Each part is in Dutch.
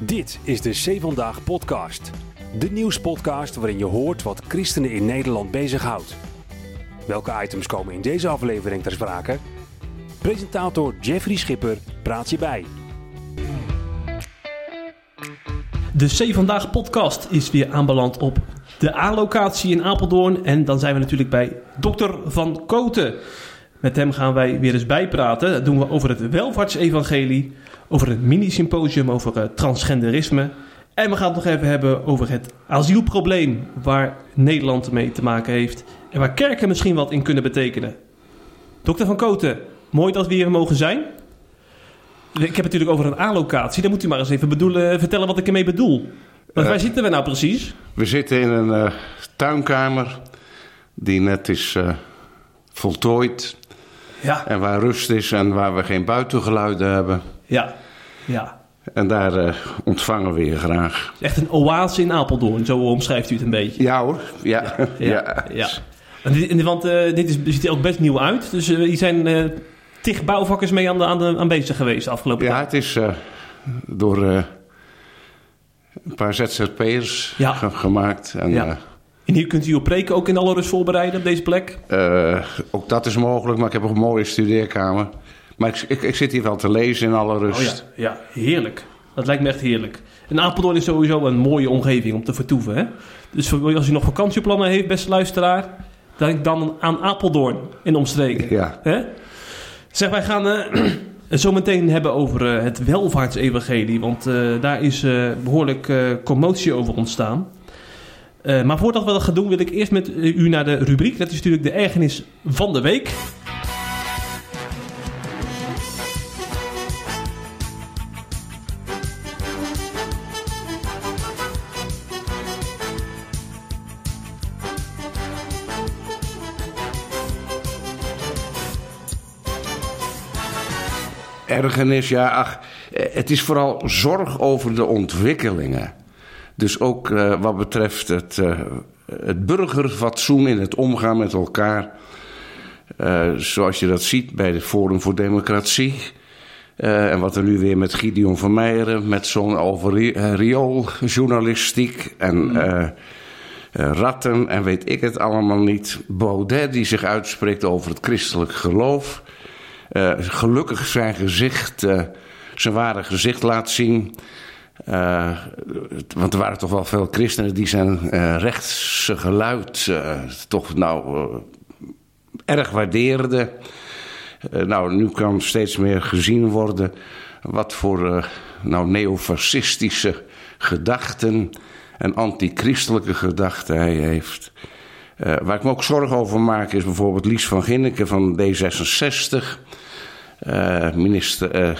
Dit is de C Vandaag podcast. De nieuwspodcast waarin je hoort wat christenen in Nederland bezighoudt. Welke items komen in deze aflevering ter sprake? Presentator Jeffrey Schipper praat je bij. De C Vandaag podcast is weer aanbeland op de A-locatie in Apeldoorn. En dan zijn we natuurlijk bij dokter Van Koten. Met hem gaan wij weer eens bijpraten. Dat doen we over het welvaartsevangelie, over het mini-symposium over uh, transgenderisme. En we gaan het nog even hebben over het asielprobleem waar Nederland mee te maken heeft. En waar kerken misschien wat in kunnen betekenen. Dokter Van Koten, mooi dat we hier mogen zijn. Ik heb het natuurlijk over een A-locatie. Dan moet u maar eens even bedoelen, vertellen wat ik ermee bedoel. Want Uh, waar zitten we nou precies? We zitten in een uh, tuinkamer die net is uh, voltooid. Ja, En waar rust is en waar we geen buitengeluiden hebben. Ja, ja. En daar uh, ontvangen we je graag. Echt een oase in Apeldoorn, zo omschrijft u het een beetje. Ja hoor, ja. Ja, ja. En dit, en want uh, dit is, ziet er ook best nieuw uit. Dus uh, hier zijn tig bouwvakkers mee aan, de, aan, de, aan bezig geweest de afgelopen Ja, tijd. het is door een paar ZZP'ers Ja. ge gemaakt. En, Ja. En hier kunt u uw preken ook in alle rust voorbereiden op deze plek. uh, ook dat is mogelijk, maar ik heb ook een mooie studeerkamer. Maar ik, ik, ik zit hier wel te lezen in alle Oh rust. ja, ja, heerlijk. Dat lijkt me echt heerlijk. En Apeldoorn is sowieso een mooie omgeving om te vertoeven. Hè? Dus als u nog vakantieplannen heeft, beste luisteraar, denk dan aan Apeldoorn in omstreken. Ja. Hè? Zeg, wij gaan eh, het zo meteen hebben over eh, het welvaartsevangelie. Want eh, daar is eh, behoorlijk eh, commotie over ontstaan. Maar voordat we dat gaan doen, wil ik eerst met u naar de rubriek. Dat is natuurlijk de ergernis van de week. Ergernis, ja, ach, eh, het is vooral zorg over de ontwikkelingen. Dus ook uh, wat betreft het, uh, het burgerfatsoen in het omgaan met elkaar. Uh, zoals je dat ziet bij het Forum voor Democratie. En wat er nu weer met Gideon van Meijeren, met zo'n over riooljournalistiek en uh, ratten en weet ik het allemaal niet. Baudet die zich uitspreekt over het christelijk geloof. Uh, gelukkig zijn gezicht, uh, zijn ware gezicht laat zien. Uh, want er waren toch wel veel christenen die zijn rechtse geluid toch nou erg waardeerden. nou, nu kan steeds meer gezien worden wat voor nou, neofascistische gedachten en antichristelijke gedachten hij heeft. Uh, waar ik me ook zorgen over maak is bijvoorbeeld Lies van Ginneken van D66. Uh, minister, uh,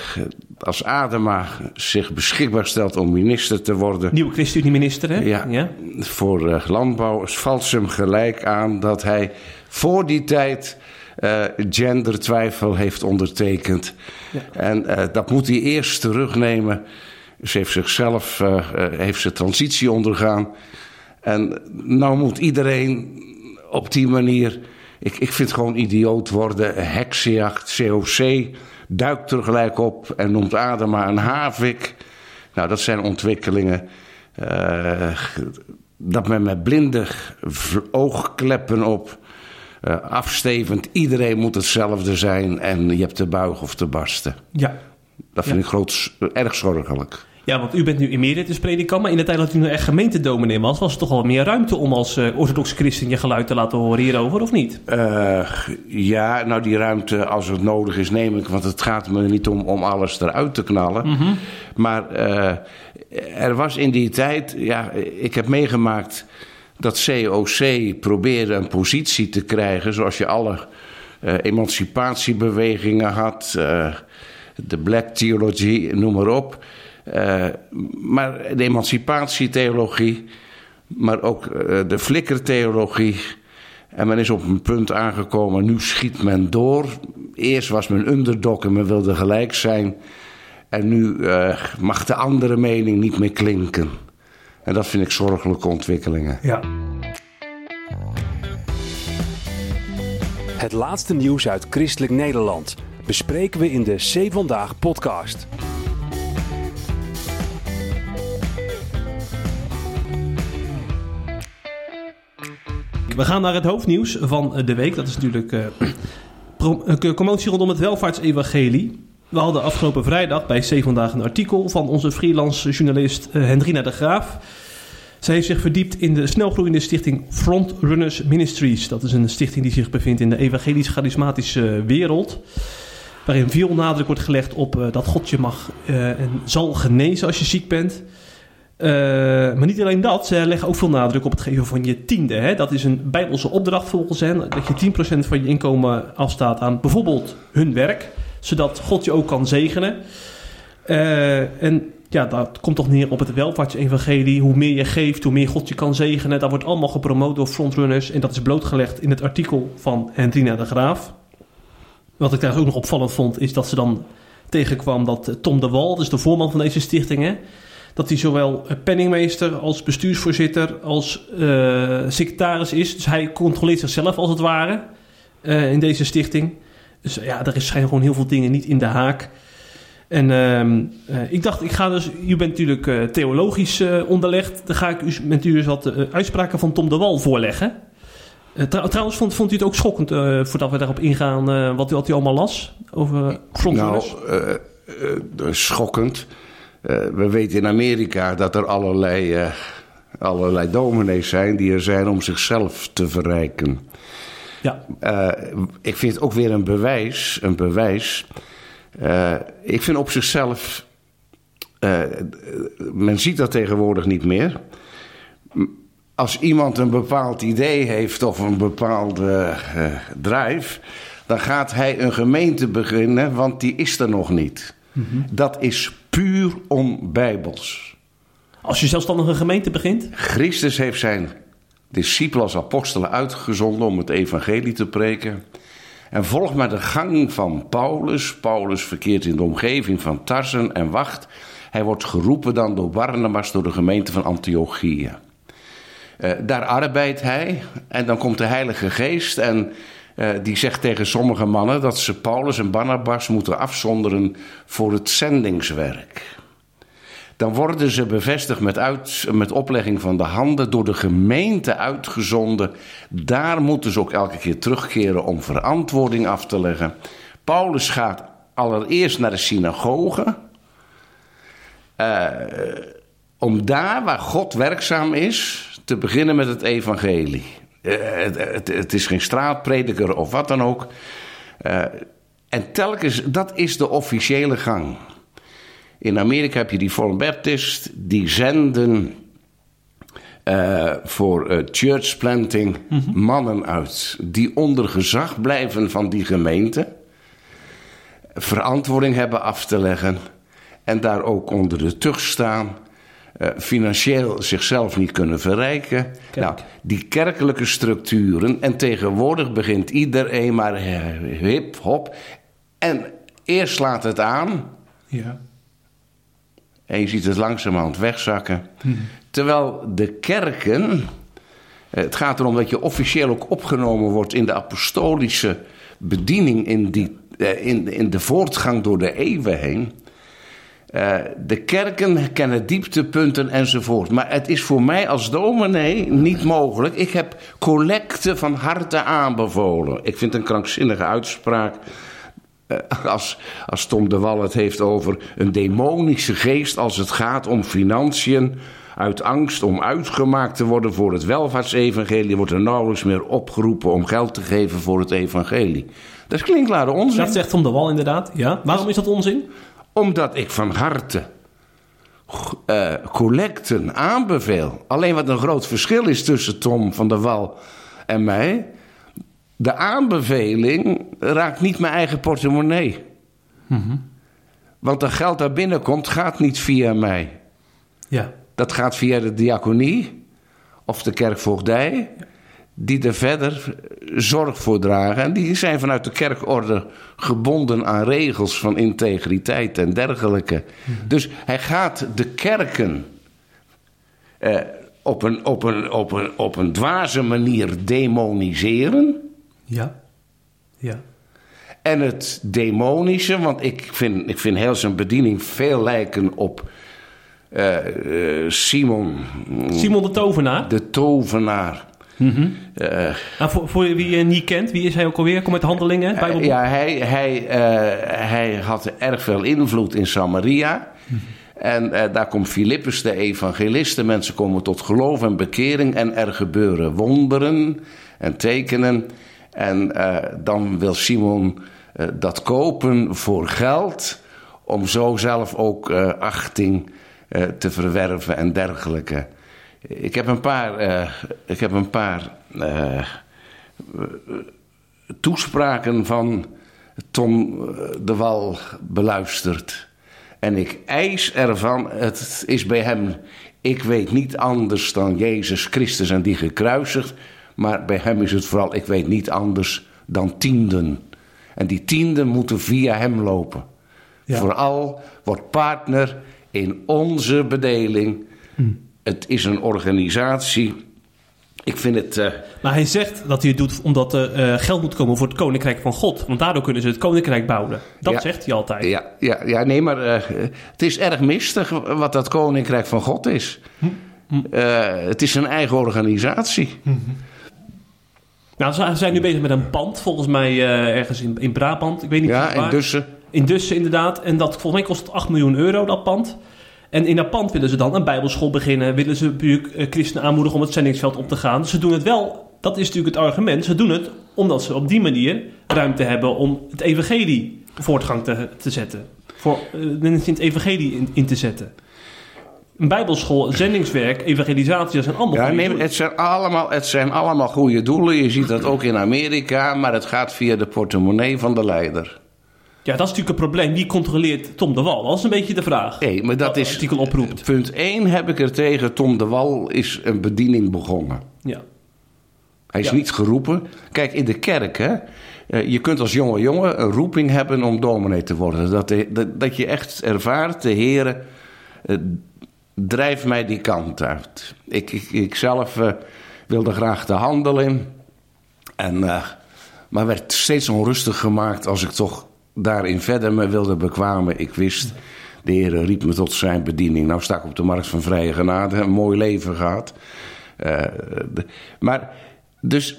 als Adema zich beschikbaar stelt om minister te worden. Nieuwe ChristenUnie-minister, hè? Ja, ja. voor landbouw valt ze hem gelijk aan dat hij voor die tijd uh, gendertwijfel heeft ondertekend. Ja. En uh, dat moet hij eerst terugnemen. Ze heeft zichzelf, uh, heeft ze transitie ondergaan. En nou moet iedereen op die manier. Ik, ik vind gewoon idioot worden. Heksenjacht, COC. Duikt er gelijk op en noemt Adema een havik. Nou, dat zijn ontwikkelingen. Uh, dat men met blinde oogkleppen op. Uh, afstevend, iedereen moet hetzelfde zijn en je hebt te buigen of te barsten. Ja. Dat vind ja. ik groot, erg zorgelijk. Ja, want u bent nu emeritus predikant, maar in de tijd dat u nog echt gemeentedominee was, was er toch wel meer ruimte om als uh, orthodox christen je geluid te laten horen hierover, of niet? Uh, ja, nou die ruimte, als het nodig is, neem ik, want het gaat me niet om, om alles eruit te knallen. Mhm. Mm -hmm. Maar uh, er was in die tijd, ja, ik heb meegemaakt dat COC probeerde een positie te krijgen, zoals je alle emancipatiebewegingen had, de Black Theology, noem maar op. Uh, maar de emancipatietheologie, maar ook uh, de flikkertheologie. En men is op een punt aangekomen, nu schiet men door. Eerst was men underdog en men wilde gelijk zijn. En nu uh, mag de andere mening niet meer klinken. En dat vind ik zorgelijke ontwikkelingen. Ja. Het laatste nieuws uit Christelijk Nederland bespreken we in de C Vandaag podcast. We gaan naar het hoofdnieuws van de week. Dat is natuurlijk uh, commotie rondom het welvaartsevangelie. We hadden afgelopen vrijdag bij C Vandaag een artikel van onze freelance journalist uh, Hendrina de Graaf. Zij heeft zich verdiept in de snelgroeiende stichting Frontrunners Ministries. Dat is een stichting die zich bevindt in de evangelisch-charismatische wereld. Waarin veel nadruk wordt gelegd op dat God je mag en zal genezen als je ziek bent. Uh, maar niet alleen dat, ze leggen ook veel nadruk op het geven van je tiende. Hè? Dat is een bijbelse opdracht volgens hen. Dat je 10% van je inkomen afstaat aan bijvoorbeeld hun werk. Zodat God je ook kan zegenen. Uh, en ja, dat komt toch neer op het welvaartsevangelie. Hoe meer je geeft, hoe meer God je kan zegenen. Dat wordt allemaal gepromoot door frontrunners. En dat is blootgelegd in het artikel van Hendrina de Graaf. Wat ik daar ook nog opvallend vond, is dat ze dan tegenkwam dat Tom de Wal, dus de voorman van deze stichtingen, dat hij zowel penningmeester als bestuursvoorzitter als uh, secretaris is. Dus hij controleert zichzelf als het ware uh, in deze stichting. Dus ja, er zijn gewoon heel veel dingen niet in de haak. En uh, uh, ik dacht, ik ga dus, u bent natuurlijk theologisch onderlegd. Dan ga ik u met u eens wat uitspraken van Tom de Wal voorleggen. Trouw, trouwens, vond, vond u het ook schokkend, voordat we daarop ingaan, wat, wat u allemaal las over? Nou, schokkend. We weten in Amerika dat er allerlei, allerlei dominees zijn die er zijn om zichzelf te verrijken. Ja. ik vind het ook weer een bewijs, een bewijs ik vind op zichzelf. Men ziet dat tegenwoordig niet meer. Als iemand een bepaald idee heeft of een bepaalde uh, drive, dan gaat hij een gemeente beginnen, want die is er nog niet. Mm-hmm. Dat is puur onbijbels. Als je zelfstandig een gemeente begint? Christus heeft zijn discipelen als apostelen uitgezonden om het evangelie te preken. En volg maar de gang van Paulus. Paulus verkeert in de omgeving van Tarsen en wacht. Hij wordt geroepen dan door Barnabas door de gemeente van Antiochië. Uh, daar arbeidt hij en dan komt de Heilige Geest en die zegt tegen sommige mannen dat ze Paulus en Barnabas moeten afzonderen voor het zendingswerk. Dan worden ze bevestigd met, uit, met oplegging van de handen door de gemeente uitgezonden. Daar moeten ze ook elke keer terugkeren om verantwoording af te leggen. Paulus gaat allereerst naar de synagoge. Uh, om daar waar God werkzaam is, te beginnen met het evangelie. Uh, het, het, het, is geen straatprediker of wat dan ook. Uh, en telkens, dat is de officiële gang. In Amerika heb je die Foreign Baptist, die zenden uh, voor uh, church planting mm-hmm. mannen uit die onder gezag blijven van die gemeente, verantwoording hebben af te leggen en daar ook onder de tucht staan. Uh, financieel zichzelf niet kunnen verrijken. Kijk. Nou, die kerkelijke structuren. En tegenwoordig begint iedereen maar hip, hop. En eerst slaat het aan. Ja. En je ziet het langzamerhand wegzakken. Hmm. Terwijl de kerken. Het gaat erom dat je officieel ook opgenomen wordt in de apostolische bediening, in, die, in, in de voortgang door de eeuwen heen. Uh, de kerken kennen dieptepunten enzovoort. Maar het is voor mij als dominee niet mogelijk. Ik heb collecten van harte aanbevolen. Ik vind een krankzinnige uitspraak. Als, als Tom de Wal het heeft over een demonische geest als het gaat om financiën. Uit angst om uitgemaakt te worden voor het welvaartsevangelie wordt er nauwelijks meer opgeroepen om geld te geven voor het evangelie. Dat is klinkklare onzin. Dat zegt Tom de Wal inderdaad. Ja. Waarom is dat onzin? Omdat ik van harte uh, collecten aanbeveel. Alleen wat een groot verschil is tussen Tom van der Wal en mij de aanbeveling raakt niet mijn eigen portemonnee. Mm-hmm. Want dat geld dat binnenkomt, gaat niet via mij. Ja. Dat gaat via de diaconie of de kerkvoogdij, die er verder zorg voor dragen. En die zijn vanuit de kerkorde gebonden aan regels van integriteit en dergelijke. Mm-hmm. Dus hij gaat de kerken eh, op, een, op, een, op, een, op een dwaze manier demoniseren. Ja. Ja. En het demonische, want ik vind, ik vind heel zijn bediening veel lijken op uh, uh, Simon. Simon de tovenaar? De tovenaar. Nou, voor, voor wie je niet kent, wie is hij ook alweer? Kom met handelingen, Bijbelboek. ja, hij, hij, eh, hij had erg veel invloed in Samaria. En eh, daar komt Filippus, de evangelist. De mensen komen tot geloof en bekering. En er gebeuren wonderen en tekenen. En eh, dan wil Simon eh, dat kopen voor geld. Om zo zelf ook achting te verwerven en dergelijke. Ik heb een paar, eh, ik heb een paar eh, toespraken van Tom eh, de Wal beluisterd. En ik eis ervan, het is bij hem, ik weet niet anders dan Jezus Christus en die gekruisigd. Maar bij hem is het vooral, ik weet niet anders dan tienden. En die tienden moeten via hem lopen. Ja. Vooral wordt partner in onze bedeling. Het is een organisatie. Ik vind het. eh, Maar hij zegt dat hij het doet omdat er eh, geld moet komen voor het koninkrijk van God. Want daardoor kunnen ze het koninkrijk bouwen. Dat Ja. zegt hij altijd. Ja, ja, ja nee, maar eh, het is erg mistig wat dat koninkrijk van God is. Eh, het is een eigen organisatie. Nou, ze zijn nu bezig met een pand, volgens mij ergens in, in Brabant. Ik weet niet Ja, waar. dus. eh, In Dussen inderdaad. En dat volgens mij kost het 8 miljoen euro, dat pand. En in dat pand willen ze dan een bijbelschool beginnen. Willen ze eh, christenen aanmoedigen om het zendingsveld op te gaan. Ze doen het wel, dat is natuurlijk het argument. Ze doen het omdat ze op die manier ruimte hebben om het evangelie voortgang te, te zetten. Voor eh, mensen in het evangelie in, in te zetten. Een bijbelschool, zendingswerk, evangelisatie, dat zijn allemaal Ja, goede nee, doelen. het zijn, allemaal, het zijn allemaal goede doelen. Je ziet dat ook in Amerika, maar het gaat via de portemonnee van de leider. Ja, dat is natuurlijk een probleem. Wie controleert Tom de Wal? Dat is een beetje de vraag. Nee, maar dat is. artikel oproept. Punt 1 heb ik er tegen. Tom de Wal is een bediening begonnen. Ja. Hij is Ja. niet geroepen. Kijk, in de kerk, hè. eh, Je kunt als jonge jongen een roeping hebben om dominee te worden. Dat, de- dat, dat je echt ervaart, de Heer drijft mij die kant uit. Ik, ik, ik zelf eh, wilde graag de handel in. En, eh, maar werd steeds onrustig gemaakt als ik toch daarin verder me wilde bekwamen. Ik wist, de Heer riep me tot zijn bediening. Nou sta ik op de markt van vrije genade, een mooi leven gehad. Eh, de- maar dus,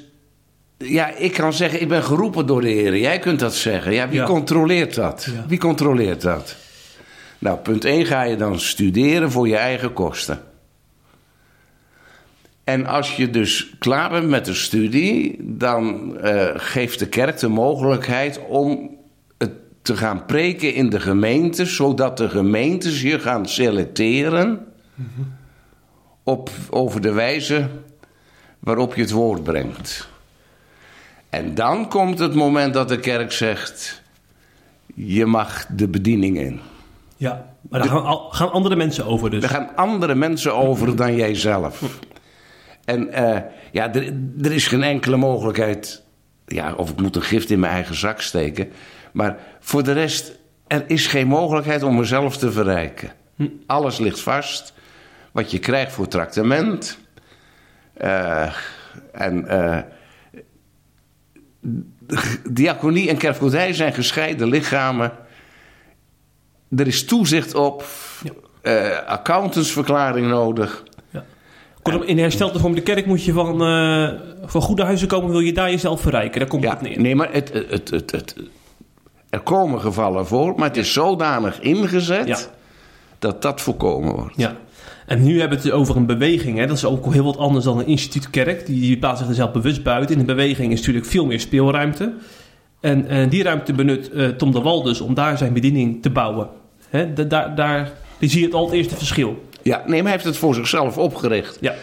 ja, ik kan zeggen, ik ben geroepen door de Heer. Jij kunt dat zeggen. Ja, wie Ja. controleert dat? Ja. Wie controleert dat? Nou, punt 1 ga je dan studeren voor je eigen kosten. En als je dus klaar bent met de studie, dan eh, geeft de kerk de mogelijkheid om te gaan preken in de gemeente, zodat de gemeentes je gaan selecteren op, over de wijze waarop je het woord brengt. En dan komt het moment dat de kerk zegt: je mag de bediening in. Ja, maar daar gaan, gaan andere mensen over dus. Er gaan andere mensen over dan jijzelf. En eh, ja, er, er is geen enkele mogelijkheid. Ja, of ik moet een gift in mijn eigen zak steken. Maar voor de rest, er is geen mogelijkheid om mezelf te verrijken. Alles ligt vast. Wat je krijgt voor tractement. Eh, en diaconie en kerkvoerdij zijn gescheiden lichamen. Er is toezicht op, eh, accountantsverklaring nodig. Kortom, in herstelde vorm de kerk moet je van, van goede huizen komen, wil je daar jezelf verrijken. Daar komt Ja, het neer. nee, maar het, het, het, het, er komen gevallen voor, maar het is zodanig ingezet Ja. dat dat voorkomen wordt. Ja. En nu hebben we het over een beweging. Hè? Dat is ook heel wat anders dan een instituut kerk. Die, die plaatst zich er zelf bewust buiten. In een beweging is natuurlijk veel meer speelruimte. En, en die ruimte benut eh, Tom de Wal dus om daar zijn bediening te bouwen. Hè? Da- daar, daar die zie je het al het eerste verschil. Ja, nee, maar hij heeft het voor zichzelf opgericht. Ja.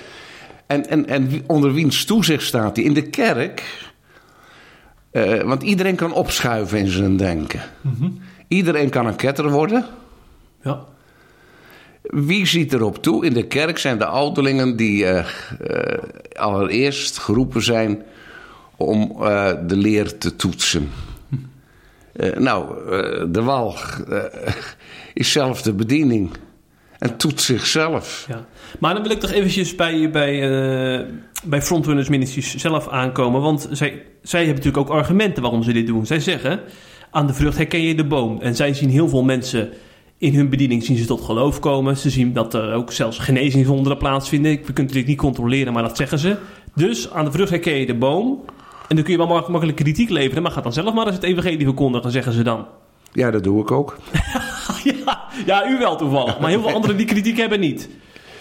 En, en, en onder wiens toezicht staat hij? In de kerk. Eh, want iedereen kan opschuiven in zijn denken. Iedereen kan een ketter worden. Ja. Wie ziet erop toe? In de kerk zijn de ouderlingen die eh, eh, allereerst geroepen zijn om de leer te toetsen. Eh, nou, de wal is zelf de bediening en toetst zichzelf. Ja. Maar dan wil ik toch eventjes bij, bij, eh, bij Frontrunners Ministries zelf aankomen. Want zij, zij hebben natuurlijk ook argumenten waarom ze dit doen. Zij zeggen, aan de vrucht herken je de boom. En zij zien heel veel mensen in hun bediening zien ze tot geloof komen. Ze zien dat er ook zelfs genezingswonderen plaatsvinden. We kunnen natuurlijk niet controleren, maar dat zeggen ze. Dus aan de vrucht herken je de boom. En dan kun je wel mak- makkelijk kritiek leveren. Maar ga dan zelf maar eens het evangelie verkondigen, zeggen ze dan. Ja, dat doe ik ook. ja, ja, u wel toevallig. Maar heel veel anderen die kritiek hebben niet.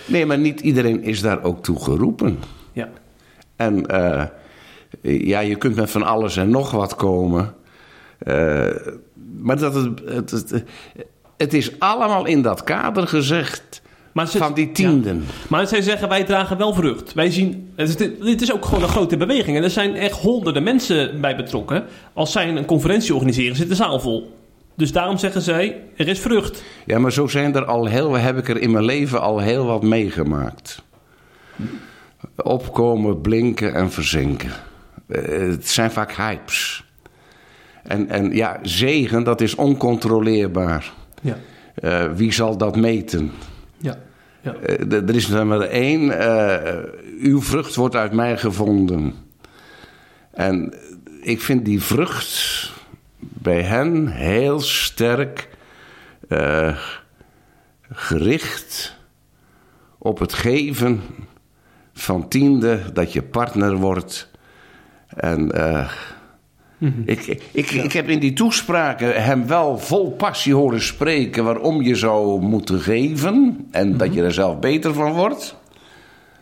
Nee, maar niet iedereen is daar ook toe geroepen. Ja. En eh, ja, je kunt met van alles en nog wat komen. Eh, maar dat het, het, het, het is allemaal in dat kader gezegd Maar ze- van die tienden. Maar zij zeggen, wij dragen wel vrucht. Wij zien, is, dit is ook gewoon een grote beweging. En er zijn echt honderden mensen bij betrokken. Als zij een conferentie organiseren, zit de zaal vol. Dus daarom zeggen zij, er is vrucht. Ja, maar zo zijn er al heel, heb ik er in mijn leven al heel wat meegemaakt. Opkomen, blinken en verzinken. Eh, het zijn vaak hypes. En, en ja, zegen, dat is oncontroleerbaar. Ja. Eh, wie zal dat meten? Ja. ja. Eh, er is er maar één. uw vrucht wordt uit mij gevonden. En ik vind die vrucht bij hen heel sterk eh, gericht op het geven van tiende, dat je partner wordt. En eh, ik, ik, ik heb in die toespraken hem wel vol passie horen spreken waarom je zou moeten geven en dat je er zelf beter van wordt.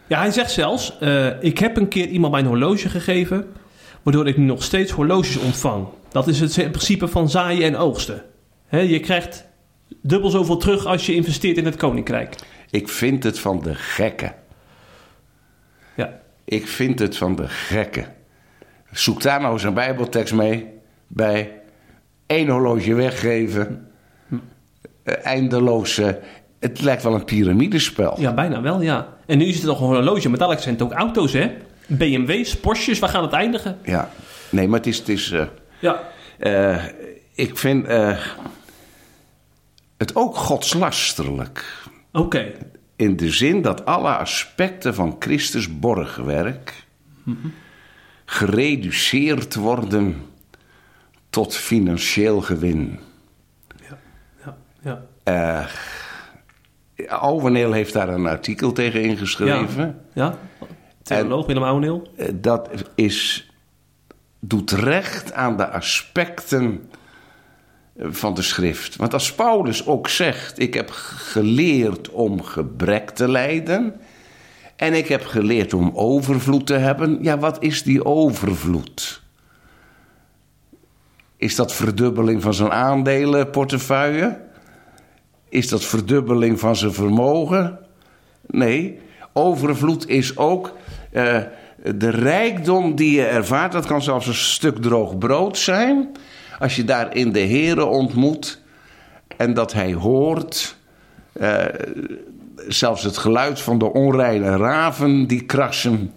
Ja, hij zegt zelfs: eh, Ik heb een keer iemand mijn horloge gegeven, waardoor ik nu nog steeds horloges ontvang. Dat is het principe van zaaien en oogsten. Je krijgt dubbel zoveel terug als je investeert in het koninkrijk. Ik vind het van de gekken. Ja, Ik vind het van de gekken. Zoek daar nou eens een Bijbeltekst mee bij één horloge weggeven. Eh, eindeloos. eh, het lijkt wel een piramidespel. ja, bijna wel, ja. En nu is het nog een horloge, maar dadelijk zijn het ook auto's, hè? BMW's, Porsches, waar gaat het eindigen? Ja. Nee, maar het is. Het is eh, Ja, eh, ik vind eh, het ook godslasterlijk. oké. In de zin dat alle aspecten van Christus borgwerk gereduceerd worden tot financieel gewin. Ja, ja. Eh Ouweneel heeft daar een artikel tegen ingeschreven. Ja, theoloog Willem Ouweneel. Dat is, doet recht aan de aspecten van de schrift. Want als Paulus ook zegt: Ik heb geleerd om gebrek te lijden. En ik heb geleerd om overvloed te hebben. Ja, wat is die overvloed? Is dat verdubbeling van zijn aandelenportefeuille? Is dat verdubbeling van zijn vermogen? Nee, overvloed is ook eh, de rijkdom die je ervaart. Dat kan zelfs een stuk droog brood zijn. Als je daar in de Here ontmoet en dat hij hoort. eh, zelfs het geluid van de onreine raven die krassen.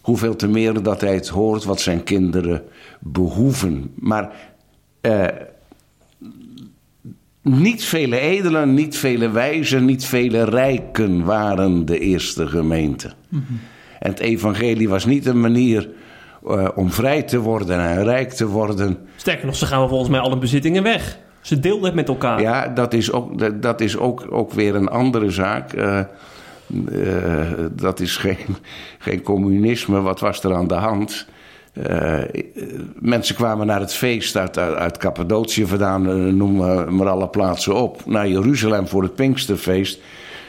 Hoeveel te meer dat hij het hoort wat zijn kinderen behoeven. Maar eh, niet vele edelen, niet vele wijzen, niet vele rijken waren de eerste gemeente. En het evangelie was niet een manier eh, om vrij te worden en rijk te worden. Sterker nog, ze gaan volgens mij alle bezittingen weg. Ze deelden het met elkaar. Ja, dat is ook, dat- dat is ook, ook weer een andere zaak. Eh, eh, dat is geen, geen communisme. Wat was er aan de hand? Mensen kwamen naar het feest uit, uit, uit Cappadocië vandaan, noem maar alle plaatsen op, naar Jeruzalem voor het Pinksterfeest.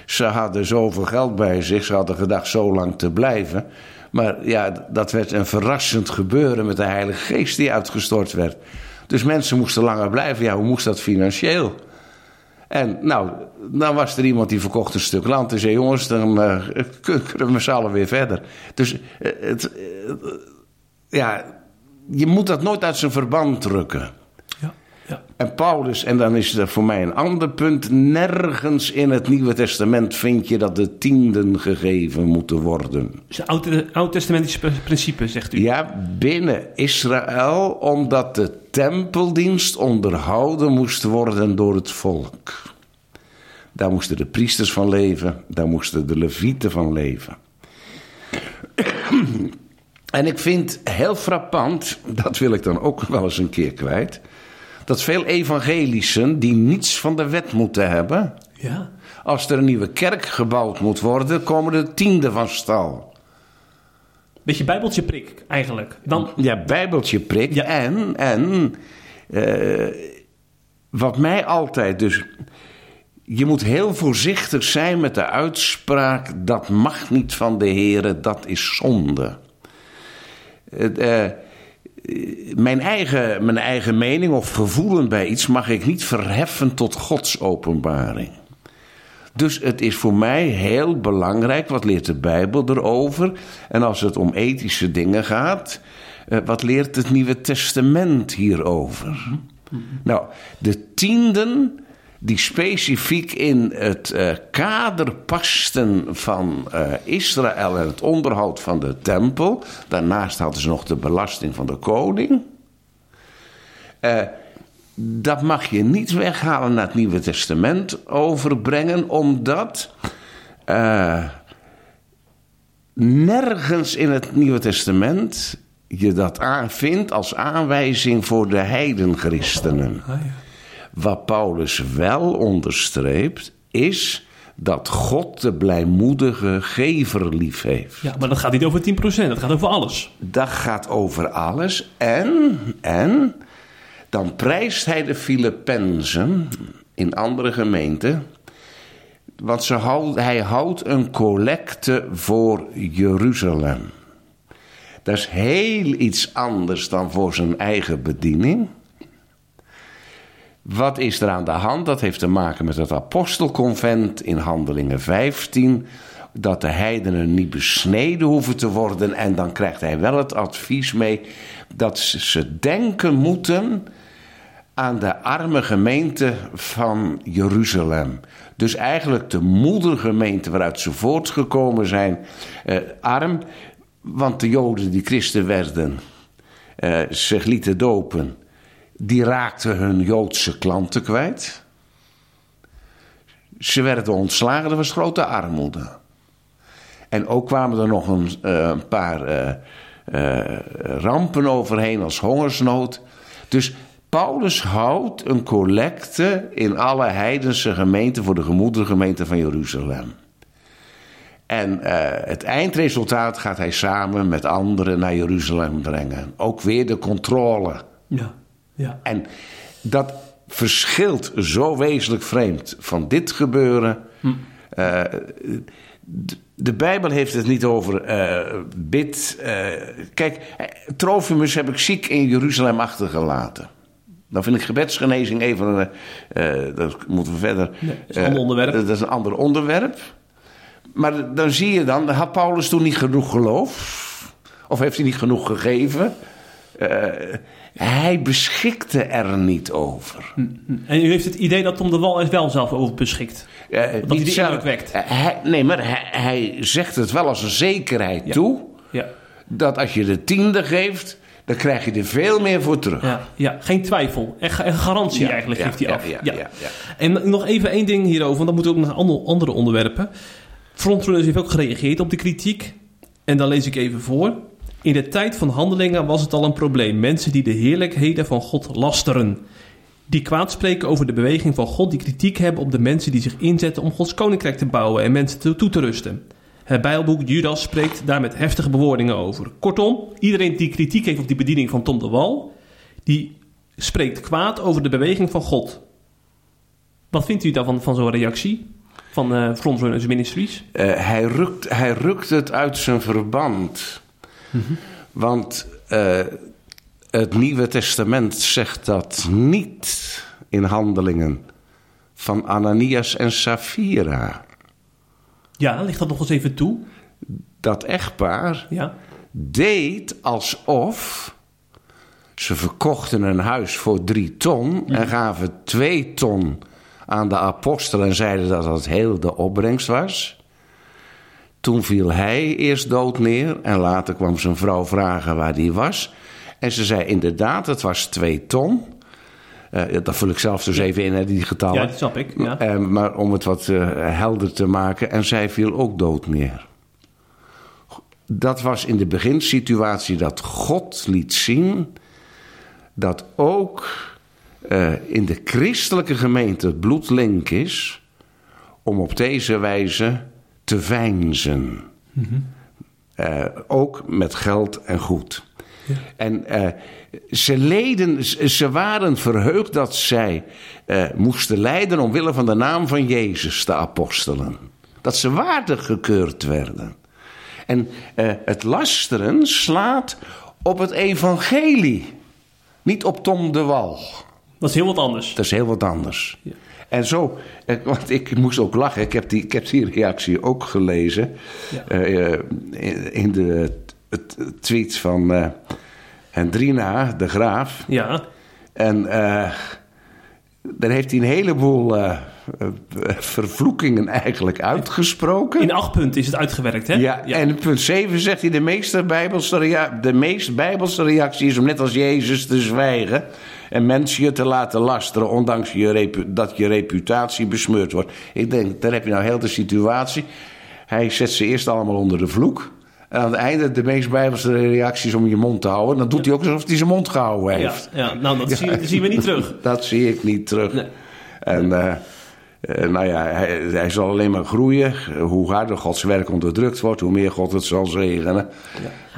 Ze hadden zoveel geld bij zich, ze hadden gedacht zo lang te blijven. Maar ja, dat werd een verrassend gebeuren met de Heilige Geest die uitgestort werd. Dus mensen moesten langer blijven. Ja, hoe moest dat financieel? En nou, dan was er iemand die verkocht een stuk land en zei: Jongens, dan eh, kunnen we z'n allen weer verder. Dus eh, het, eh, ja, je moet dat nooit uit zijn verband drukken. Ja. En Paulus, en dan is er voor mij een ander punt. Nergens in het Nieuwe Testament vind je dat de tienden gegeven moeten worden. Dus een oud- oud-testamentische principe, zegt u. Ja, binnen Israël, omdat de tempeldienst onderhouden moest worden door het volk. Daar moesten de priesters van leven, daar moesten de levieten van leven. En ik vind heel frappant, dat wil ik dan ook wel eens een keer kwijt, dat veel evangelischen die niets van de wet moeten hebben, Ja. als er een nieuwe kerk gebouwd moet worden, komen de tienden van stal. Beetje bijbeltje prik, eigenlijk. Dan, Ja, bijbeltje prik. Ja. En, en eh, wat mij altijd dus... Je moet heel voorzichtig zijn met de uitspraak... dat mag niet van de Heer, dat is zonde. Eh, mijn, eigen, mijn eigen mening of gevoelen bij iets... mag ik niet verheffen tot Gods openbaring. Dus het is voor mij heel belangrijk, wat leert de Bijbel erover? En als het om ethische dingen gaat, eh, wat leert het Nieuwe Testament hierover? Nou, de tienden die specifiek in het eh, kader pasten van eh, Israël en het onderhoud van de tempel. Daarnaast hadden ze nog de belasting van de koning. Eh, dat mag je niet weghalen naar het Nieuwe Testament overbrengen, omdat nergens in het Nieuwe Testament je dat aan vindt als aanwijzing voor de heidenchristenen. Ah. Wat Paulus wel onderstreept, is dat God de blijmoedige gever lief heeft. ja, maar dat gaat niet over 10%, dat gaat over alles. Dat gaat over alles. En, en dan prijst hij de Filippenzen in andere gemeenten. Want ze houd, hij houdt een collecte voor Jeruzalem. Dat is heel iets anders dan voor zijn eigen bediening. Wat is er aan de hand? Dat heeft te maken met het apostelconvent in Handelingen 15. Dat de heidenen niet besneden hoeven te worden. En dan krijgt hij wel het advies mee dat ze- denken moeten aan de arme gemeente van Jeruzalem. Dus eigenlijk de moedergemeente waaruit ze voortgekomen zijn, eh, arm. Want de Joden die christen werden, eh, zich lieten dopen, die raakten hun Joodse klanten kwijt. Ze werden ontslagen, er was grote armoede. En ook kwamen er nog een, eh, paar eh, eh, rampen overheen als hongersnood. Dus Paulus houdt een collecte in alle heidense gemeenten voor de gemoedergemeente van Jeruzalem. En het eindresultaat gaat hij samen met anderen naar Jeruzalem brengen. Ook weer de controle. Ja, ja. En dat verschilt zo wezenlijk vreemd van dit gebeuren. Eh, d- de Bijbel heeft het niet over eh, bid. eh, kijk, eh, Trofimus heb ik ziek in Jeruzalem achtergelaten. Dan vind ik gebedsgenezing even. eh, eh, dat moeten we verder. Nee, dat is een eh, dat is een ander onderwerp. Maar dan zie je dan, had Paulus toen niet genoeg geloof? Of heeft hij niet genoeg gegeven? Eh, hij beschikte er niet over. En u heeft het idee dat Tom de Wal er wel zelf over beschikt. Eh, hij die zelf- indruk wekt. Eh, hij- nee, maar hij, hij zegt het wel als een zekerheid toe. Ja, Dat als je de tiende geeft, dan krijg je er veel meer voor terug. ja, ja. geen twijfel. En ga- en garantie Ja, eigenlijk geeft hij af. ja, ja, ja. En nog even één ding hierover, want dan moeten we ook naar ander- andere onderwerpen. Frontrunners heeft ook gereageerd op de kritiek. En dan lees ik even voor. In de tijd van handelingen was het al een probleem. Mensen die de heerlijkheden van God lasteren. Die kwaad spreken over de beweging van God. Die kritiek hebben op de mensen die zich inzetten om Gods koninkrijk te bouwen en mensen toe, te rusten. Het Bijbelboek Judas spreekt daar met heftige bewoordingen over. Kortom, iedereen die kritiek heeft op die bediening van Tom de Wal, die spreekt kwaad over de beweging van God. Wat vindt u daarvan van zo'n reactie van eh Frontrunners Ministries? Eh, hij, rukt, hij rukt het uit zijn verband. Want eh, het Nieuwe Testament zegt dat niet in handelingen van Ananias en Safira. Ja, ligt dat nog eens even toe? Dat echtpaar Ja. deed alsof ze verkochten een huis voor drie ton en gaven twee ton aan de apostel en zeiden dat dat heel de opbrengst was. Toen viel hij eerst dood neer en later kwam zijn vrouw vragen waar die was. En ze zei inderdaad, het was twee ton. Eh, dat vul ik zelf dus even in, hè, die getallen. Ja, dat snap ik. Ja. Eh, maar om het wat eh, helder te maken. En zij viel ook dood neer. Dat was in de beginsituatie dat God liet zien dat ook in de christelijke gemeente het bloed link is om op deze wijze te veinzen. Eh, ook met geld en goed. En eh, ze, leden, ze waren verheugd dat zij eh, moesten lijden omwille van de naam van Jezus, de apostelen. Dat ze waardig gekeurd werden. En het lasteren slaat op het evangelie, niet op Tom de Wal. Dat is heel wat anders. Dat is heel wat anders. En zo, want ik moest ook lachen. Ik heb die, ik heb die reactie ook gelezen. Ja. eh, eh, in, in de het tweet van eh Hendrina de Graaf. Ja, En eh daar heeft hij een heleboel vervloekingen eigenlijk uitgesproken. in acht punten is het uitgewerkt, hè? Ja, en in punt 7 zegt hij: de, meeste bijbelse de meest bijbelse reactie is om net als Jezus te zwijgen. En mensen je te laten lasteren, ondanks je repu- dat je reputatie besmeurd wordt. Ik denk, daar heb je nou heel de situatie. Hij zet ze eerst allemaal onder de vloek. En aan het einde de meest bijbelse reactie is om je mond te houden. Dan doet hij ook alsof hij zijn mond gehouden Ja, heeft. ja, nou, dat zien, dat zien we niet terug. Dat zie ik niet terug. Nee. En eh, eh, nou ja, hij, hij zal alleen maar groeien. Hoe harder Gods werk onderdrukt wordt, hoe meer God het zal zegenen.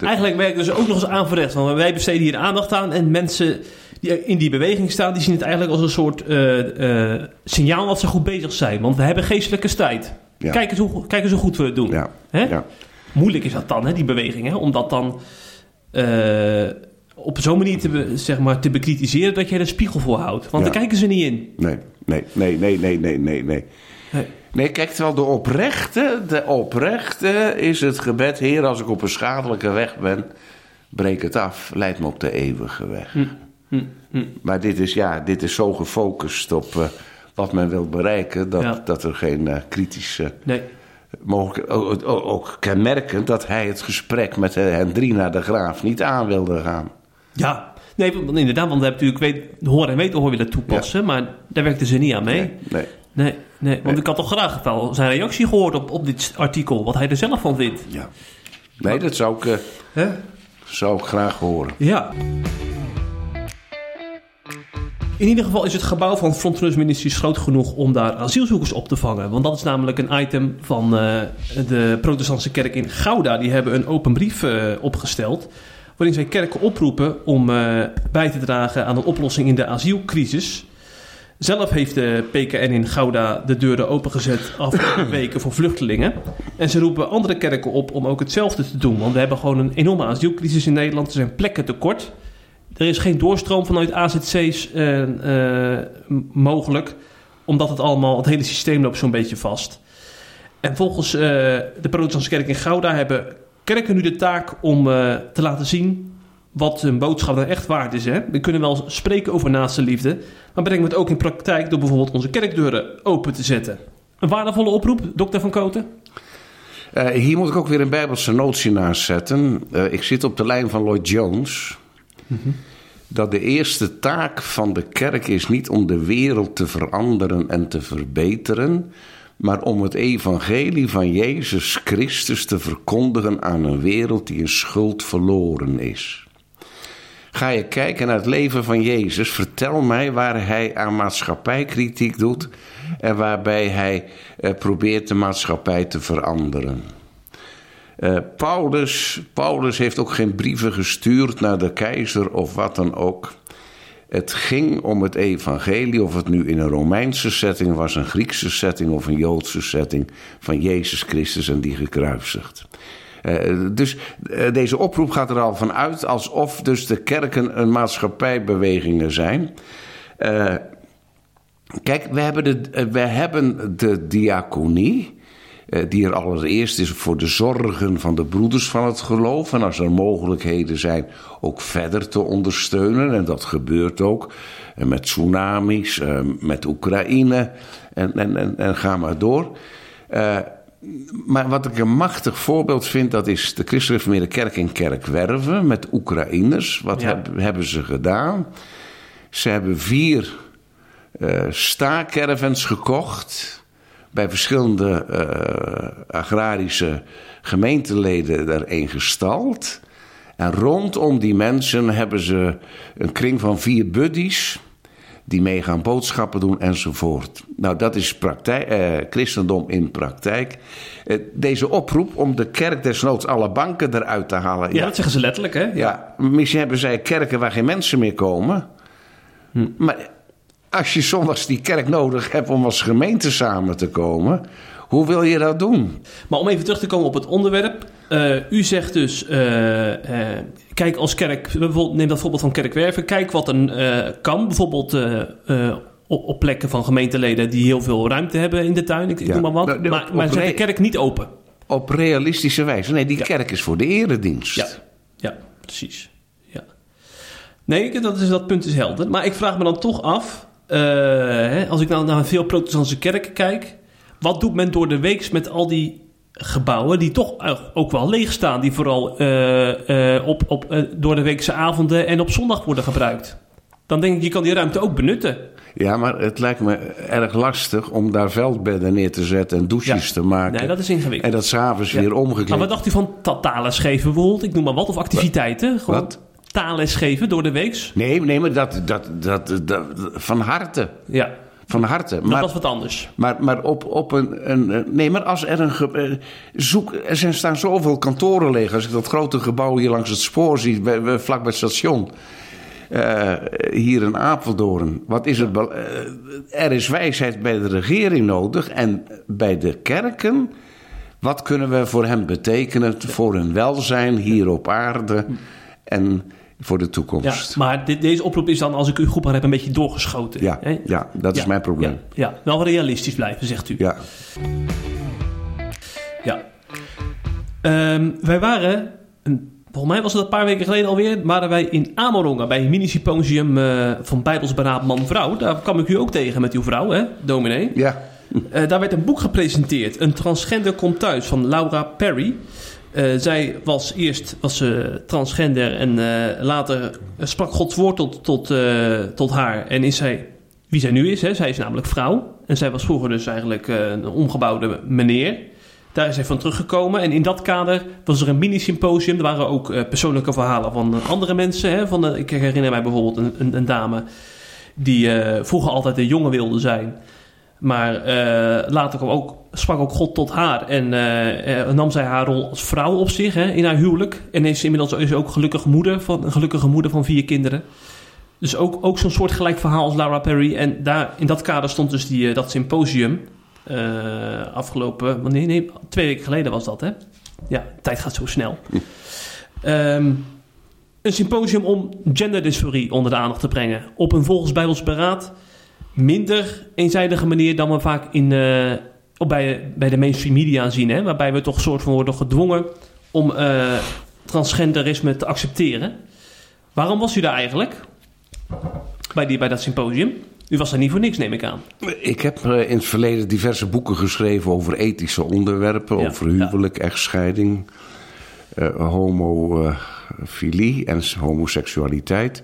Eigenlijk werkt dus ook nog eens aanverrecht. Want wij besteden hier aandacht aan. En mensen die in die beweging staan, die zien het eigenlijk als een soort eh, eh, signaal dat ze goed bezig zijn. Want we hebben geestelijke strijd. Ja. Kijk, eens hoe, kijk eens hoe goed we het doen. Ja, Hè? ja. Moeilijk is dat dan, hè, die beweging. Hè? Om dat dan eh, op zo'n manier te, be- zeg maar, te bekritiseren dat je er een spiegel voor houdt. Want Ja. daar kijken ze niet in. Nee, nee, nee, nee, nee, nee, nee, nee. Nee. Kijk, terwijl de oprechte, de oprechte is het gebed... Heer, als ik op een schadelijke weg ben, breek het af. Leid me op de eeuwige weg. Hm, hm. Maar dit is, ja, dit is zo gefocust op eh, wat men wil bereiken... dat, Ja. dat er geen eh, kritische... Nee. mogelijk, ook, ook, ook kenmerkend dat hij het gesprek met eh, Hendrina de Graaf niet aan wilde gaan. Ja, nee, want inderdaad, want we hebben natuurlijk weet, horen en weten willen toepassen, maar daar werkten ze niet aan mee. Nee, nee. Nee, nee, want ik had toch graag wel zijn reactie gehoord op, op dit artikel, wat hij er zelf van vindt. Ja. Nee, dat zou ik, eh, Hè? zou ik graag horen. Ja. In ieder geval is het gebouw van Frontenus Ministries groot genoeg om daar asielzoekers op te vangen. Want dat is namelijk een item van eh, de protestantse kerk in Gouda. Die hebben een open brief eh, opgesteld waarin zij kerken oproepen om eh, bij te dragen aan een oplossing in de asielcrisis. Zelf heeft de PKN in Gouda de deuren opengezet afgelopen weken voor vluchtelingen. En ze roepen andere kerken op om ook hetzelfde te doen. Want we hebben gewoon een enorme asielcrisis in Nederland. Er zijn plekken tekort. Er is geen doorstroom vanuit AZC's eh, eh, mogelijk. Omdat het allemaal, het hele systeem loopt zo'n beetje vast. En volgens de protestantse kerk in Gouda hebben kerken nu de taak om eh, te laten zien wat hun boodschap nou echt waard is. Hè? We kunnen wel spreken over naaste liefde, maar brengen we het ook in praktijk door bijvoorbeeld onze kerkdeuren open te zetten. Een waardevolle oproep, dokter Van Koten? Eh, hier moet ik ook weer een Bijbelse notie naast zetten. Eh, ik zit op de lijn van Lloyd Jones. Dat de eerste taak van de kerk is niet om de wereld te veranderen en te verbeteren, maar om het evangelie van Jezus Christus te verkondigen aan een wereld die in schuld verloren is. Ga je kijken naar het leven van Jezus, vertel mij waar hij aan maatschappijkritiek doet en waarbij hij eh, probeert de maatschappij te veranderen. Eh, Paulus, Paulus heeft ook geen brieven gestuurd naar de keizer of wat dan ook. Het ging om het evangelie, of het nu in een Romeinse setting was, een Griekse setting of een Joodse setting, van Jezus Christus en die gekruisigd. Eh, dus eh, deze oproep gaat er al van uit alsof dus de kerken een maatschappijbewegingen zijn. Eh, kijk, we hebben de, we hebben de diaconie, die er allereerst is voor de zorgen van de broeders van het geloof. En als er mogelijkheden zijn, ook verder te ondersteunen. En dat gebeurt ook eh, met tsunamis, eh, met Oekraïne en, en, en, en ga maar door. Eh, maar wat ik een machtig voorbeeld vind, dat is de Christelijke Kerk in Kerkwerven met Oekraïners. Wat Ja. heb- hebben ze gedaan? Ze hebben vier eh staakervens gekocht. Bij verschillende eh, agrarische gemeenteleden daarin gestald. En rondom die mensen hebben ze een kring van vier buddies. die mee gaan boodschappen doen enzovoort. Nou, dat is praktijk, eh, christendom in praktijk. Eh, deze oproep om de kerk desnoods alle banken eruit te halen. Ja, dat zeggen ze letterlijk, hè? Ja, misschien hebben zij kerken waar geen mensen meer komen. Hm. Maar als je zondags die kerk nodig hebt om als gemeente samen te komen, hoe wil je dat doen? Maar om even terug te komen op het onderwerp. eh, u zegt dus, eh, eh, kijk als kerk, neem dat voorbeeld van Kerkwerven, kijk wat er eh, kan. Bijvoorbeeld op, op plekken van gemeenteleden die heel veel ruimte hebben in de tuin, ik, ik Ja. noem maar wat. Nou, de- maar maar zet de kerk niet open. Op realistische wijze. Nee, die kerk is voor de eredienst. Ja, ja precies. Ja. Nee, dat, is, dat punt is helder. Maar ik vraag me dan toch af, hè, als ik nou naar veel protestantse kerken kijk, wat doet men door de weeks met al die gebouwen die toch eh, ook wel leeg staan, die vooral eh, eh, op, op, eh, door de weekse avonden en op zondag worden gebruikt? Dan denk ik, je kan die ruimte ook benutten. Ja, maar het lijkt me erg lastig om daar veldbedden neer te zetten en douches Ja. te maken. Nee, dat is ingewikkeld. En dat s'avonds Ja. weer omgekleed. Maar wat dacht u van ta- taalles geven bijvoorbeeld? Ik noem maar wat. Of activiteiten. Gewoon Wat? Taalles geven door de weeks. Nee, nee, maar dat, dat, dat, dat, van harte. Ja, Van harte. dat Maar, was wat anders. maar, maar op, op een, een. Nee, maar als er een. eh, Zoek, er zijn, staan zoveel kantoren leeg. Als ik dat grote gebouw hier langs het spoor zie, bij, bij- vlak bij het station. eh, hier in Apeldoorn. Wat is het? eh, er is wijsheid bij de regering nodig en bij de kerken. Wat kunnen we voor hen betekenen? Voor hun welzijn hier op aarde en voor de Ja, toekomst. maar dit, deze oproep is dan, als ik u goed heb, een beetje doorgeschoten. Ja, hè? ja, dat is Ja, mijn probleem. Ja, ja, wel realistisch blijven, zegt u. Ja. Ja. Ehm, wij waren, volgens mij was het een paar weken geleden alweer, waren wij in Amerongen bij een mini-symposium eh, van Bijbelsberaad Man-Vrouw. Daar kwam ik u ook tegen met uw vrouw, hè, dominee. Ja. Eh, daar werd een boek gepresenteerd. Een transgender komt thuis van Laura Perry. Eh, zij was eerst was ze transgender en eh, later sprak Gods woord tot, tot, eh, tot haar. En is zij wie zij nu is. Hè. Zij is namelijk vrouw. En zij was vroeger dus eigenlijk eh, een omgebouwde meneer. Daar is hij van teruggekomen. En in dat kader was er een mini-symposium. Er waren ook eh, persoonlijke verhalen van andere mensen. Hè. Van, ik herinner mij bijvoorbeeld een, een, een dame die eh, vroeger altijd een jongen wilde zijn. Maar eh, later kwam ook, sprak ook God tot haar en eh, eh, nam zij haar rol als vrouw op zich hè, in haar huwelijk. En is inmiddels is ook gelukkig moeder van, een gelukkige moeder van vier kinderen. Dus ook, ook zo'n soort gelijk verhaal als Laura Perry. En daar, in dat kader stond dus die, dat symposium afgelopen... Nee, nee, twee weken geleden was dat, hè? Ja, tijd gaat zo snel. Ehm, een symposium om genderdysforie onder de aandacht te brengen. Op een volgens Bijbels beraad minder eenzijdige manier dan we vaak in, eh, op bij, bij de mainstream media zien. Hè? Waarbij we toch soort van worden gedwongen om eh, transgenderisme te accepteren. Waarom was u daar eigenlijk? Bij, die, bij dat symposium? U was daar niet voor niks, neem ik aan. Ik heb eh, in het verleden diverse boeken geschreven over ethische onderwerpen. Ja, over huwelijk, echtscheiding, eh, homofilie en homoseksualiteit.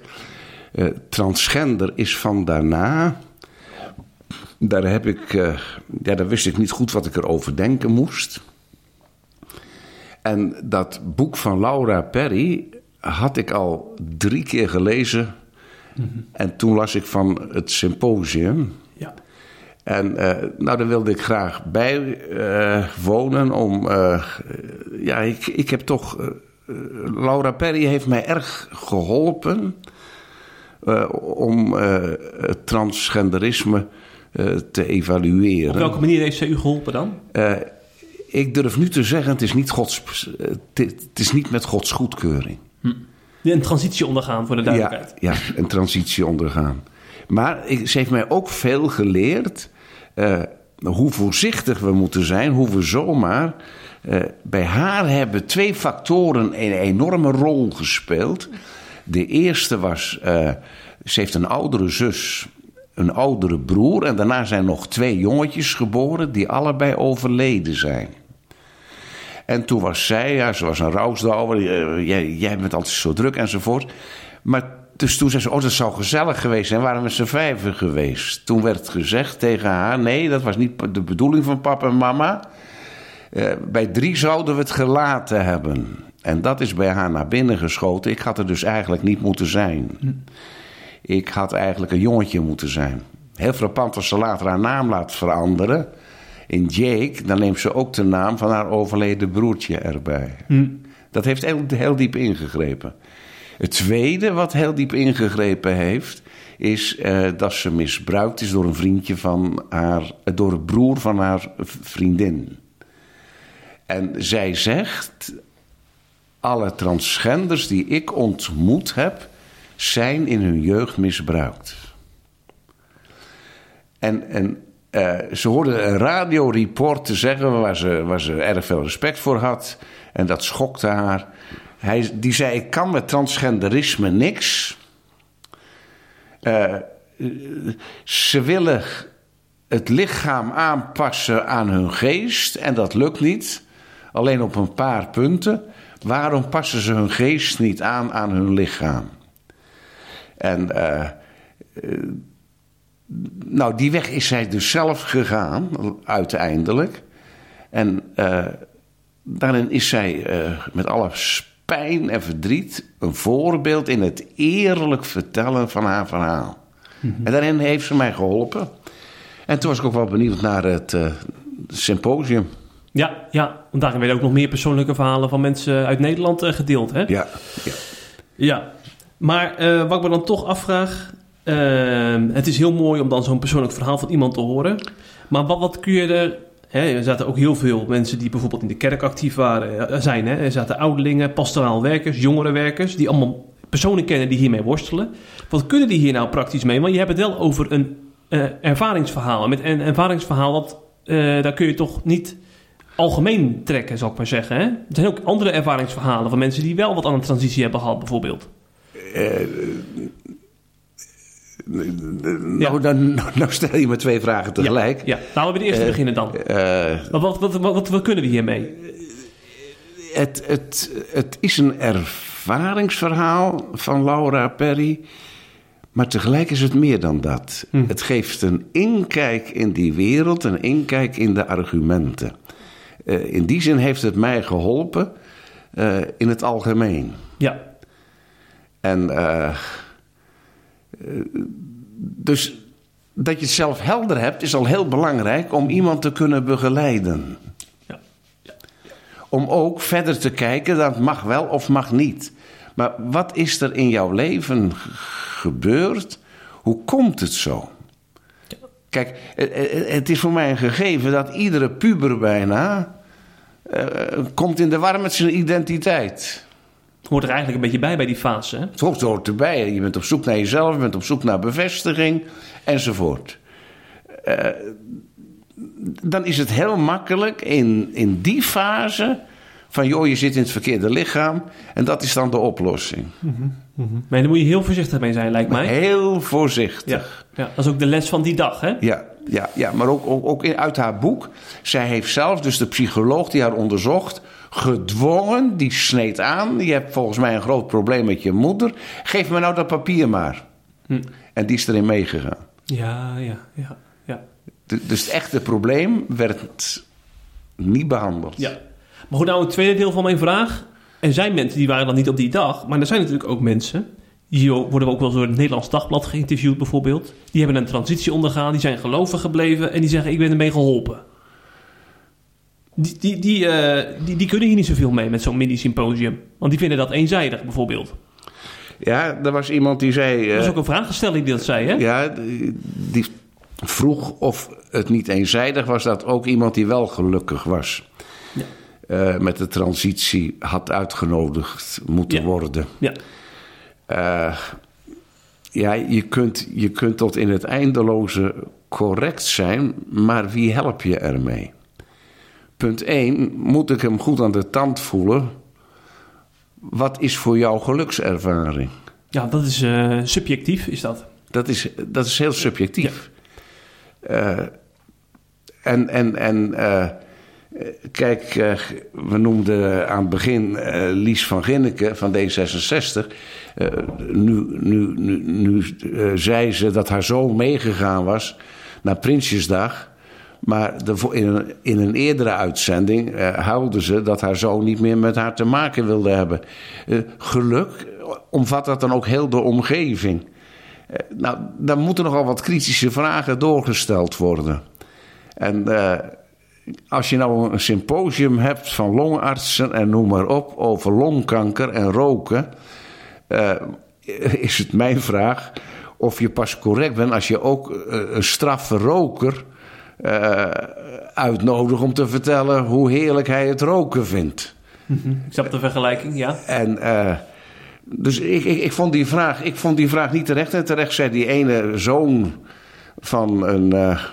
Transgender is van daarna. Daar, heb ik, eh, ja, daar wist ik niet goed wat ik erover denken moest. En dat boek van Laura Perry had ik al drie keer gelezen. En toen las ik van het symposium. Ja. En eh, nou, daar wilde ik graag bij eh, wonen. Om, ja, ik, ik heb toch. Laura Perry heeft mij erg geholpen. eh, om het transgenderisme te evalueren. Op welke manier heeft zij u geholpen dan? Eh, ik durf nu te zeggen, het is niet, Gods, eh, het is niet met Gods goedkeuring. Een transitie ondergaan voor de duidelijkheid. Ja, ja, een transitie ondergaan. Maar ik, ze heeft mij ook veel geleerd eh, hoe voorzichtig we moeten zijn, hoe we zomaar. eh, bij haar hebben twee factoren een enorme rol gespeeld. De eerste was, eh, ze heeft een oudere zus, een oudere broer en daarna zijn nog twee jongetjes geboren die allebei overleden zijn. En toen was zij, ja, ze was een rouwsdouwer, eh, jij, jij bent altijd zo druk enzovoort. Maar dus toen zei ze, oh dat zou gezellig geweest zijn, waren we z'n vijven geweest. Toen werd gezegd tegen haar, nee dat was niet de bedoeling van papa en mama. Eh, bij drie zouden we het gelaten hebben. En dat is bij haar naar binnen geschoten. Ik had er dus eigenlijk niet moeten zijn. Ik had eigenlijk een jongetje moeten zijn. Heel frappant als ze later haar naam laat veranderen. In Jake, dan neemt ze ook de naam van haar overleden broertje erbij. Dat heeft heel, heel diep ingegrepen. Het tweede wat heel diep ingegrepen heeft, is eh, dat ze misbruikt is door een vriendje van haar, eh, door een broer van haar vriendin. En zij zegt: alle transgenders die ik ontmoet heb, zijn in hun jeugd misbruikt. En, en eh, ze hoorde een radioreporter zeggen waar ze, waar ze erg veel respect voor had. En dat schokte haar. Hij, die zei: Ik kan met transgenderisme niks. Eh, ze willen het lichaam aanpassen aan hun geest en dat lukt niet. Alleen op een paar punten. Waarom passen ze hun geest niet aan aan hun lichaam? En eh, eh, nou, die weg is zij dus zelf gegaan, uiteindelijk. En eh, daarin is zij met alle pijn en verdriet een voorbeeld in het eerlijk vertellen van haar verhaal. En daarin heeft ze mij geholpen. En toen was ik ook wel benieuwd naar het symposium. Ja, ja, want daarin werden ook nog meer persoonlijke verhalen van mensen uit Nederland gedeeld. Hè? Ja, ja. Ja, maar eh, wat ik me dan toch afvraag... ehm, het is heel mooi om dan zo'n persoonlijk verhaal van iemand te horen. Maar wat, wat kun je er... Hè, er zaten ook heel veel mensen die bijvoorbeeld in de kerk actief waren, eh, zijn. Hè? Er zaten ouderlingen, pastoraal werkers, jongerenwerkers... die allemaal personen kennen die hiermee worstelen. Wat kunnen die hier nou praktisch mee? Want je hebt het wel over een eh, ervaringsverhaal. En met een ervaringsverhaal, dat, eh, daar kun je toch niet algemeen trekken, zou ik maar zeggen. Hè? Er zijn ook andere ervaringsverhalen van mensen die wel wat aan een transitie hebben gehad, bijvoorbeeld. Nou, dan, nou stel je me twee vragen tegelijk. Ja, laten we de eerste beginnen dan. Eh, Wat, wat, wat, wat, wat kunnen we hiermee? het, het, het is een ervaringsverhaal van Laura Perry. Maar tegelijk is het meer dan dat. Het geeft een inkijk in die wereld, een inkijk in de argumenten. Eh, in die zin heeft het mij geholpen eh, in het algemeen. Ja, En eh, dus dat je het zelf helder hebt, is al heel belangrijk om iemand te kunnen begeleiden. ja, Om ook verder te kijken, dat mag wel of mag niet. Maar wat is er in jouw leven gebeurd? Hoe komt het zo? Kijk, het is voor mij een gegeven dat iedere puber bijna eh, komt in de war met zijn identiteit. Hoort er eigenlijk een beetje bij bij die fase. Hè? Het hoort, hoort erbij. Je bent op zoek naar jezelf, je bent op zoek naar bevestiging enzovoort. Eh, dan is het heel makkelijk in, in die fase van joh, je zit in het verkeerde lichaam en dat is dan de oplossing. Maar daar moet je heel voorzichtig mee zijn, lijkt mij. Heel voorzichtig. Ja, ja, dat is ook de les van die dag, hè? Ja, ja, ja maar ook, ook, ook uit haar boek. Zij heeft zelf, dus de psycholoog die haar onderzocht, gedwongen, die sneed aan. Je hebt volgens mij een groot probleem met je moeder. Geef me nou dat papier maar. En die is erin meegegaan. Ja, ja, ja, ja. Du- Dus het echte probleem werd niet behandeld. ja. Maar goed, nou, het tweede deel van mijn vraag. Er zijn mensen die waren dan niet op die dag, maar er zijn natuurlijk ook mensen. Die worden ook wel eens door het Nederlands Dagblad geïnterviewd, bijvoorbeeld. Die hebben een transitie ondergaan, die zijn gelovig gebleven en die zeggen: Ik ben ermee geholpen. Die, die, die, eh, die, die kunnen hier niet zoveel mee met zo'n mini-symposium. Want die vinden dat eenzijdig, bijvoorbeeld. Ja, er was iemand die zei... Dat is ook een vraagstelling die dat zei, hè? ja, die, vroeg of het niet eenzijdig was dat ook iemand die wel gelukkig was... eh, met de transitie had uitgenodigd moeten Ja. worden. Ja. Eh, ja, je kunt, je kunt tot in het eindeloze correct zijn, maar wie help je ermee? Punt 1, moet ik hem goed aan de tand voelen? Wat is voor jou gelukservaring? Ja, dat is eh, subjectief, is dat. Dat is, dat is heel subjectief. Eh, en en, en eh, kijk, we noemden aan het begin Lies van Ginneken van D66. Eh, nu nu, nu, nu zei ze dat haar zoon meegegaan was naar Prinsjesdag. Maar de, in, een, in een eerdere uitzending eh, huilde ze dat haar zoon niet meer met haar te maken wilde hebben. Eh, geluk omvat dat dan ook heel de omgeving. Eh, nou, dan moeten nogal wat kritische vragen doorgesteld worden. En uh, als je nou een symposium hebt van longartsen en noem maar op over longkanker en roken, uh, is het mijn vraag of je pas correct bent als je ook een straffe roker uh, uitnodigt om te vertellen hoe heerlijk hij het roken vindt. Ik snap de vergelijking, ja. En uh, dus ik, ik, ik, vond die vraag, ik vond die vraag niet terecht. En terecht zei die ene zoon van een, uh,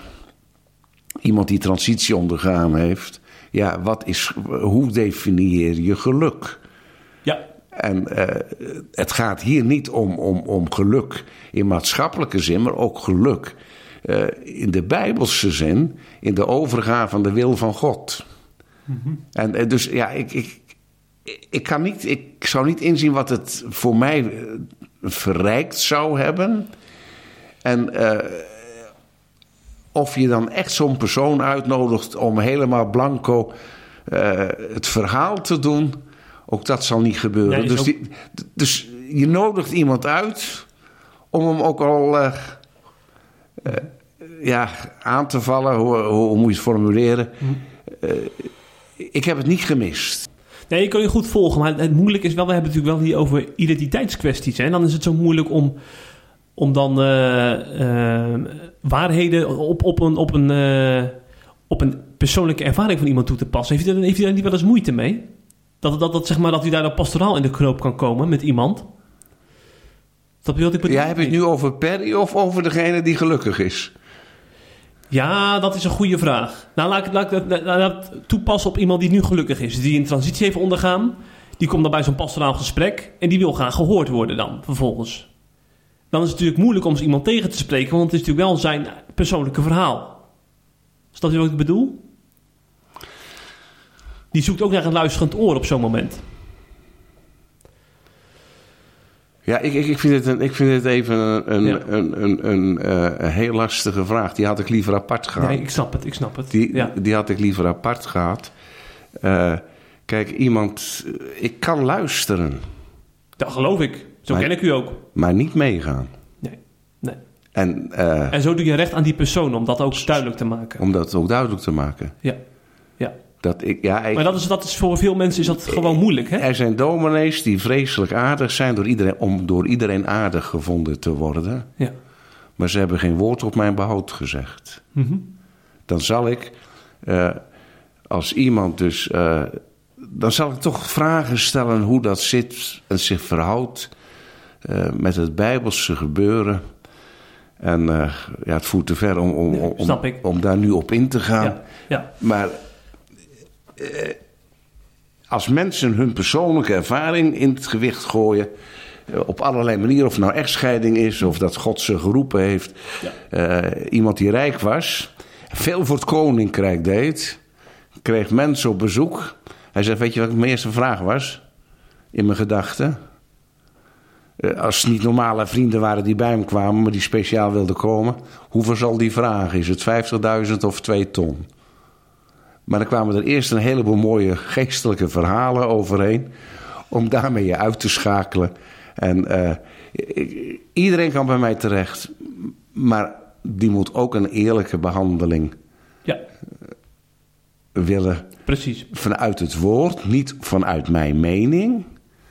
iemand die transitie ondergaan heeft. Ja, wat is, hoe definieer je geluk? Ja. En het gaat hier niet om, om, om geluk in maatschappelijke zin, maar ook geluk uh, in de bijbelse zin, in de overgave van de wil van God. Mm -hmm. En uh, dus ja, ik, ik, ik, kan niet, ik zou niet inzien wat het voor mij verrijkt zou hebben. En uh, of je dan echt zo'n persoon uitnodigt om helemaal blanco uh, het verhaal te doen, ook dat zal niet gebeuren. Nee, dus, ook... die, dus je nodigt iemand uit om hem ook al uh, ja, aan te vallen. Hoe, hoe, moet je het formuleren? Mhm. ik heb het niet gemist. Nee, ik kan je goed volgen. Maar het moeilijke is wel, we hebben het natuurlijk wel hier over identiteitskwesties. Hè? En dan is het zo moeilijk om, om dan uh, uh, waarheden op, op, een, op, een, op een persoonlijke ervaring van iemand toe te passen. Heeft u, daar, heeft u daar niet wel eens moeite mee? Dat, dat, dat, zeg maar, dat u daar dan pastoraal in de knoop kan komen met iemand? Wat ik bedoel? Ja, heb je het nu over Perry of over degene die gelukkig is? Ja, dat is een goede vraag. Nou, laat ik, laat ik dat, laat toepassen op iemand die nu gelukkig is. Die een transitie heeft ondergaan. Die komt dan bij zo'n pastoraal gesprek. En die wil graag gehoord worden dan, vervolgens. Dan is het natuurlijk moeilijk om iemand tegen te spreken. Want het is natuurlijk wel zijn persoonlijke verhaal. Snap je wat ik bedoel? Die zoekt ook naar een luisterend oor op zo'n moment. Ja, ik, ik, ik, vind het een, ik vind het even een, een, ja. een, een, een, uh, een, heel lastige vraag. Die had ik liever apart gehad. Nee, ik snap het, ik snap het. Die, ja. die had ik liever apart gehad. Uh, kijk, iemand... Ik kan luisteren. Dat geloof ik. Zo maar, ken ik u ook. Maar niet meegaan. Nee, nee. En, uh, en zo doe je recht aan die persoon om dat ook duidelijk te maken. Om dat ook duidelijk te maken. Ja, ja. Dat ik, ja, ik, maar dat is, dat is voor veel mensen is dat gewoon moeilijk, hè? Er zijn dominees die vreselijk aardig zijn door iedereen, om door iedereen aardig gevonden te worden. Ja. Maar ze hebben geen woord op mijn behoud gezegd. Mm -hmm. Dan zal ik, uh, als iemand dus... Uh, dan zal ik toch vragen stellen hoe dat zit en zich verhoudt uh, met het bijbelse gebeuren. En ja, het voert te ver om, om, nee, om, om, om, daar nu op in te gaan. Ja, ja. Maar als mensen hun persoonlijke ervaring in het gewicht gooien. Op allerlei manieren, of het nou echtscheiding is, of dat God ze geroepen heeft. Ja. Uh, iemand die rijk was, veel voor het koninkrijk deed, kreeg mensen op bezoek. Hij zei: Weet je wat mijn eerste vraag was? In mijn gedachten. Als het niet normale vrienden waren die bij hem kwamen, maar die speciaal wilden komen. Hoeveel zal die vragen? Is het 50.000 of 2 ton? Maar dan kwamen er eerst een heleboel mooie geestelijke verhalen overheen. Om daarmee je uit te schakelen. En uh, iedereen kan bij mij terecht. Maar die moet ook een eerlijke behandeling ja. willen. Precies. Vanuit het woord. Niet vanuit mijn mening.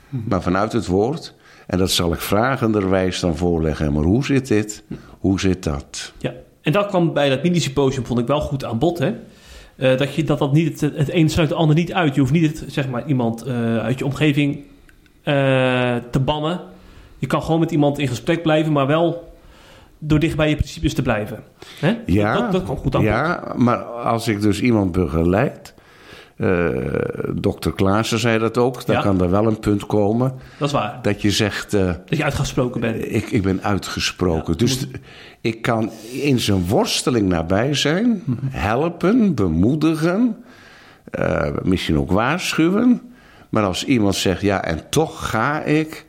Maar vanuit het woord. En dat zal ik vragenderwijs dan voorleggen. Maar hoe zit dit? Hoe zit dat? Ja. En dat kwam bij dat mini-symposium, vond ik wel goed aan bod, hè? Uh, dat, je, dat dat niet het, het een sluit het ander niet uit. Je hoeft niet het, zeg maar, iemand uh, uit je omgeving uh, te bannen. Je kan gewoon met iemand in gesprek blijven, maar wel door dicht bij je principes te blijven. Hè? Ja, dat, dat, kwam goed aan ja maar als ik dus iemand begeleid. Dokter Klaassen zei dat ook. Dan Ja. kan er wel een punt komen. Dat is waar. Dat je zegt. eh, Dat je uitgesproken bent. ik, ik ben uitgesproken. Ja, dus moet- ik kan in zijn worsteling nabij zijn, Mhm. helpen, bemoedigen, eh, misschien ook waarschuwen. Maar als iemand zegt, ja, en toch ga ik,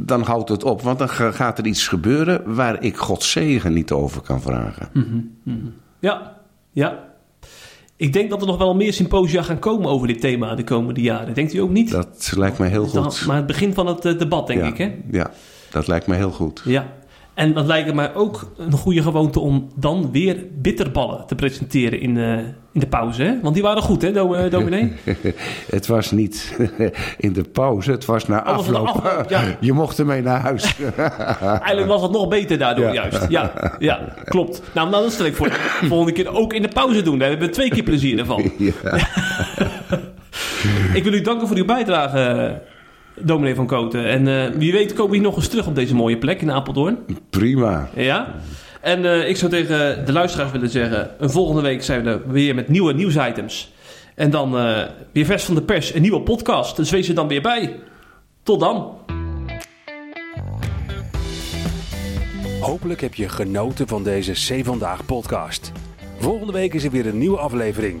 dan houdt het op. Want dan ga- gaat er iets gebeuren waar ik Gods zegen niet over kan vragen. Ja, ja. Ik denk dat er nog wel meer symposia gaan komen over dit thema de komende jaren. Denkt u ook niet? Dat lijkt mij heel goed. maar het begin van het eh, debat, denk ja, ik, hè? ja, dat lijkt mij heel goed. Ja. En dat lijkt mij ook een goede gewoonte om dan weer bitterballen te presenteren in, eh, in de pauze. Hè? Want die waren goed, hè, do, uh, dominee? het was niet in de pauze, het was na Oh, was afloop. ja. Je mocht ermee naar huis. Eigenlijk was het nog beter daardoor, Ja. juist. Ja, ja, klopt. Nou, dan stel ik voor de volgende keer ook in de pauze doen. Daar hebben we twee keer plezier ervan. Ik wil u danken voor uw bijdrage, eh, dominee van Koten. En eh, wie weet komen we hier nog eens terug op deze mooie plek in Apeldoorn. Prima. Ja? En eh, ik zou tegen de luisteraars willen zeggen... een volgende week zijn we er weer met nieuwe nieuwsitems. En dan eh, weer vers van de pers, een nieuwe podcast. Dus wees er dan weer bij. Tot dan. Hopelijk heb je genoten van deze C Vandaag podcast. Volgende week is er weer een nieuwe aflevering.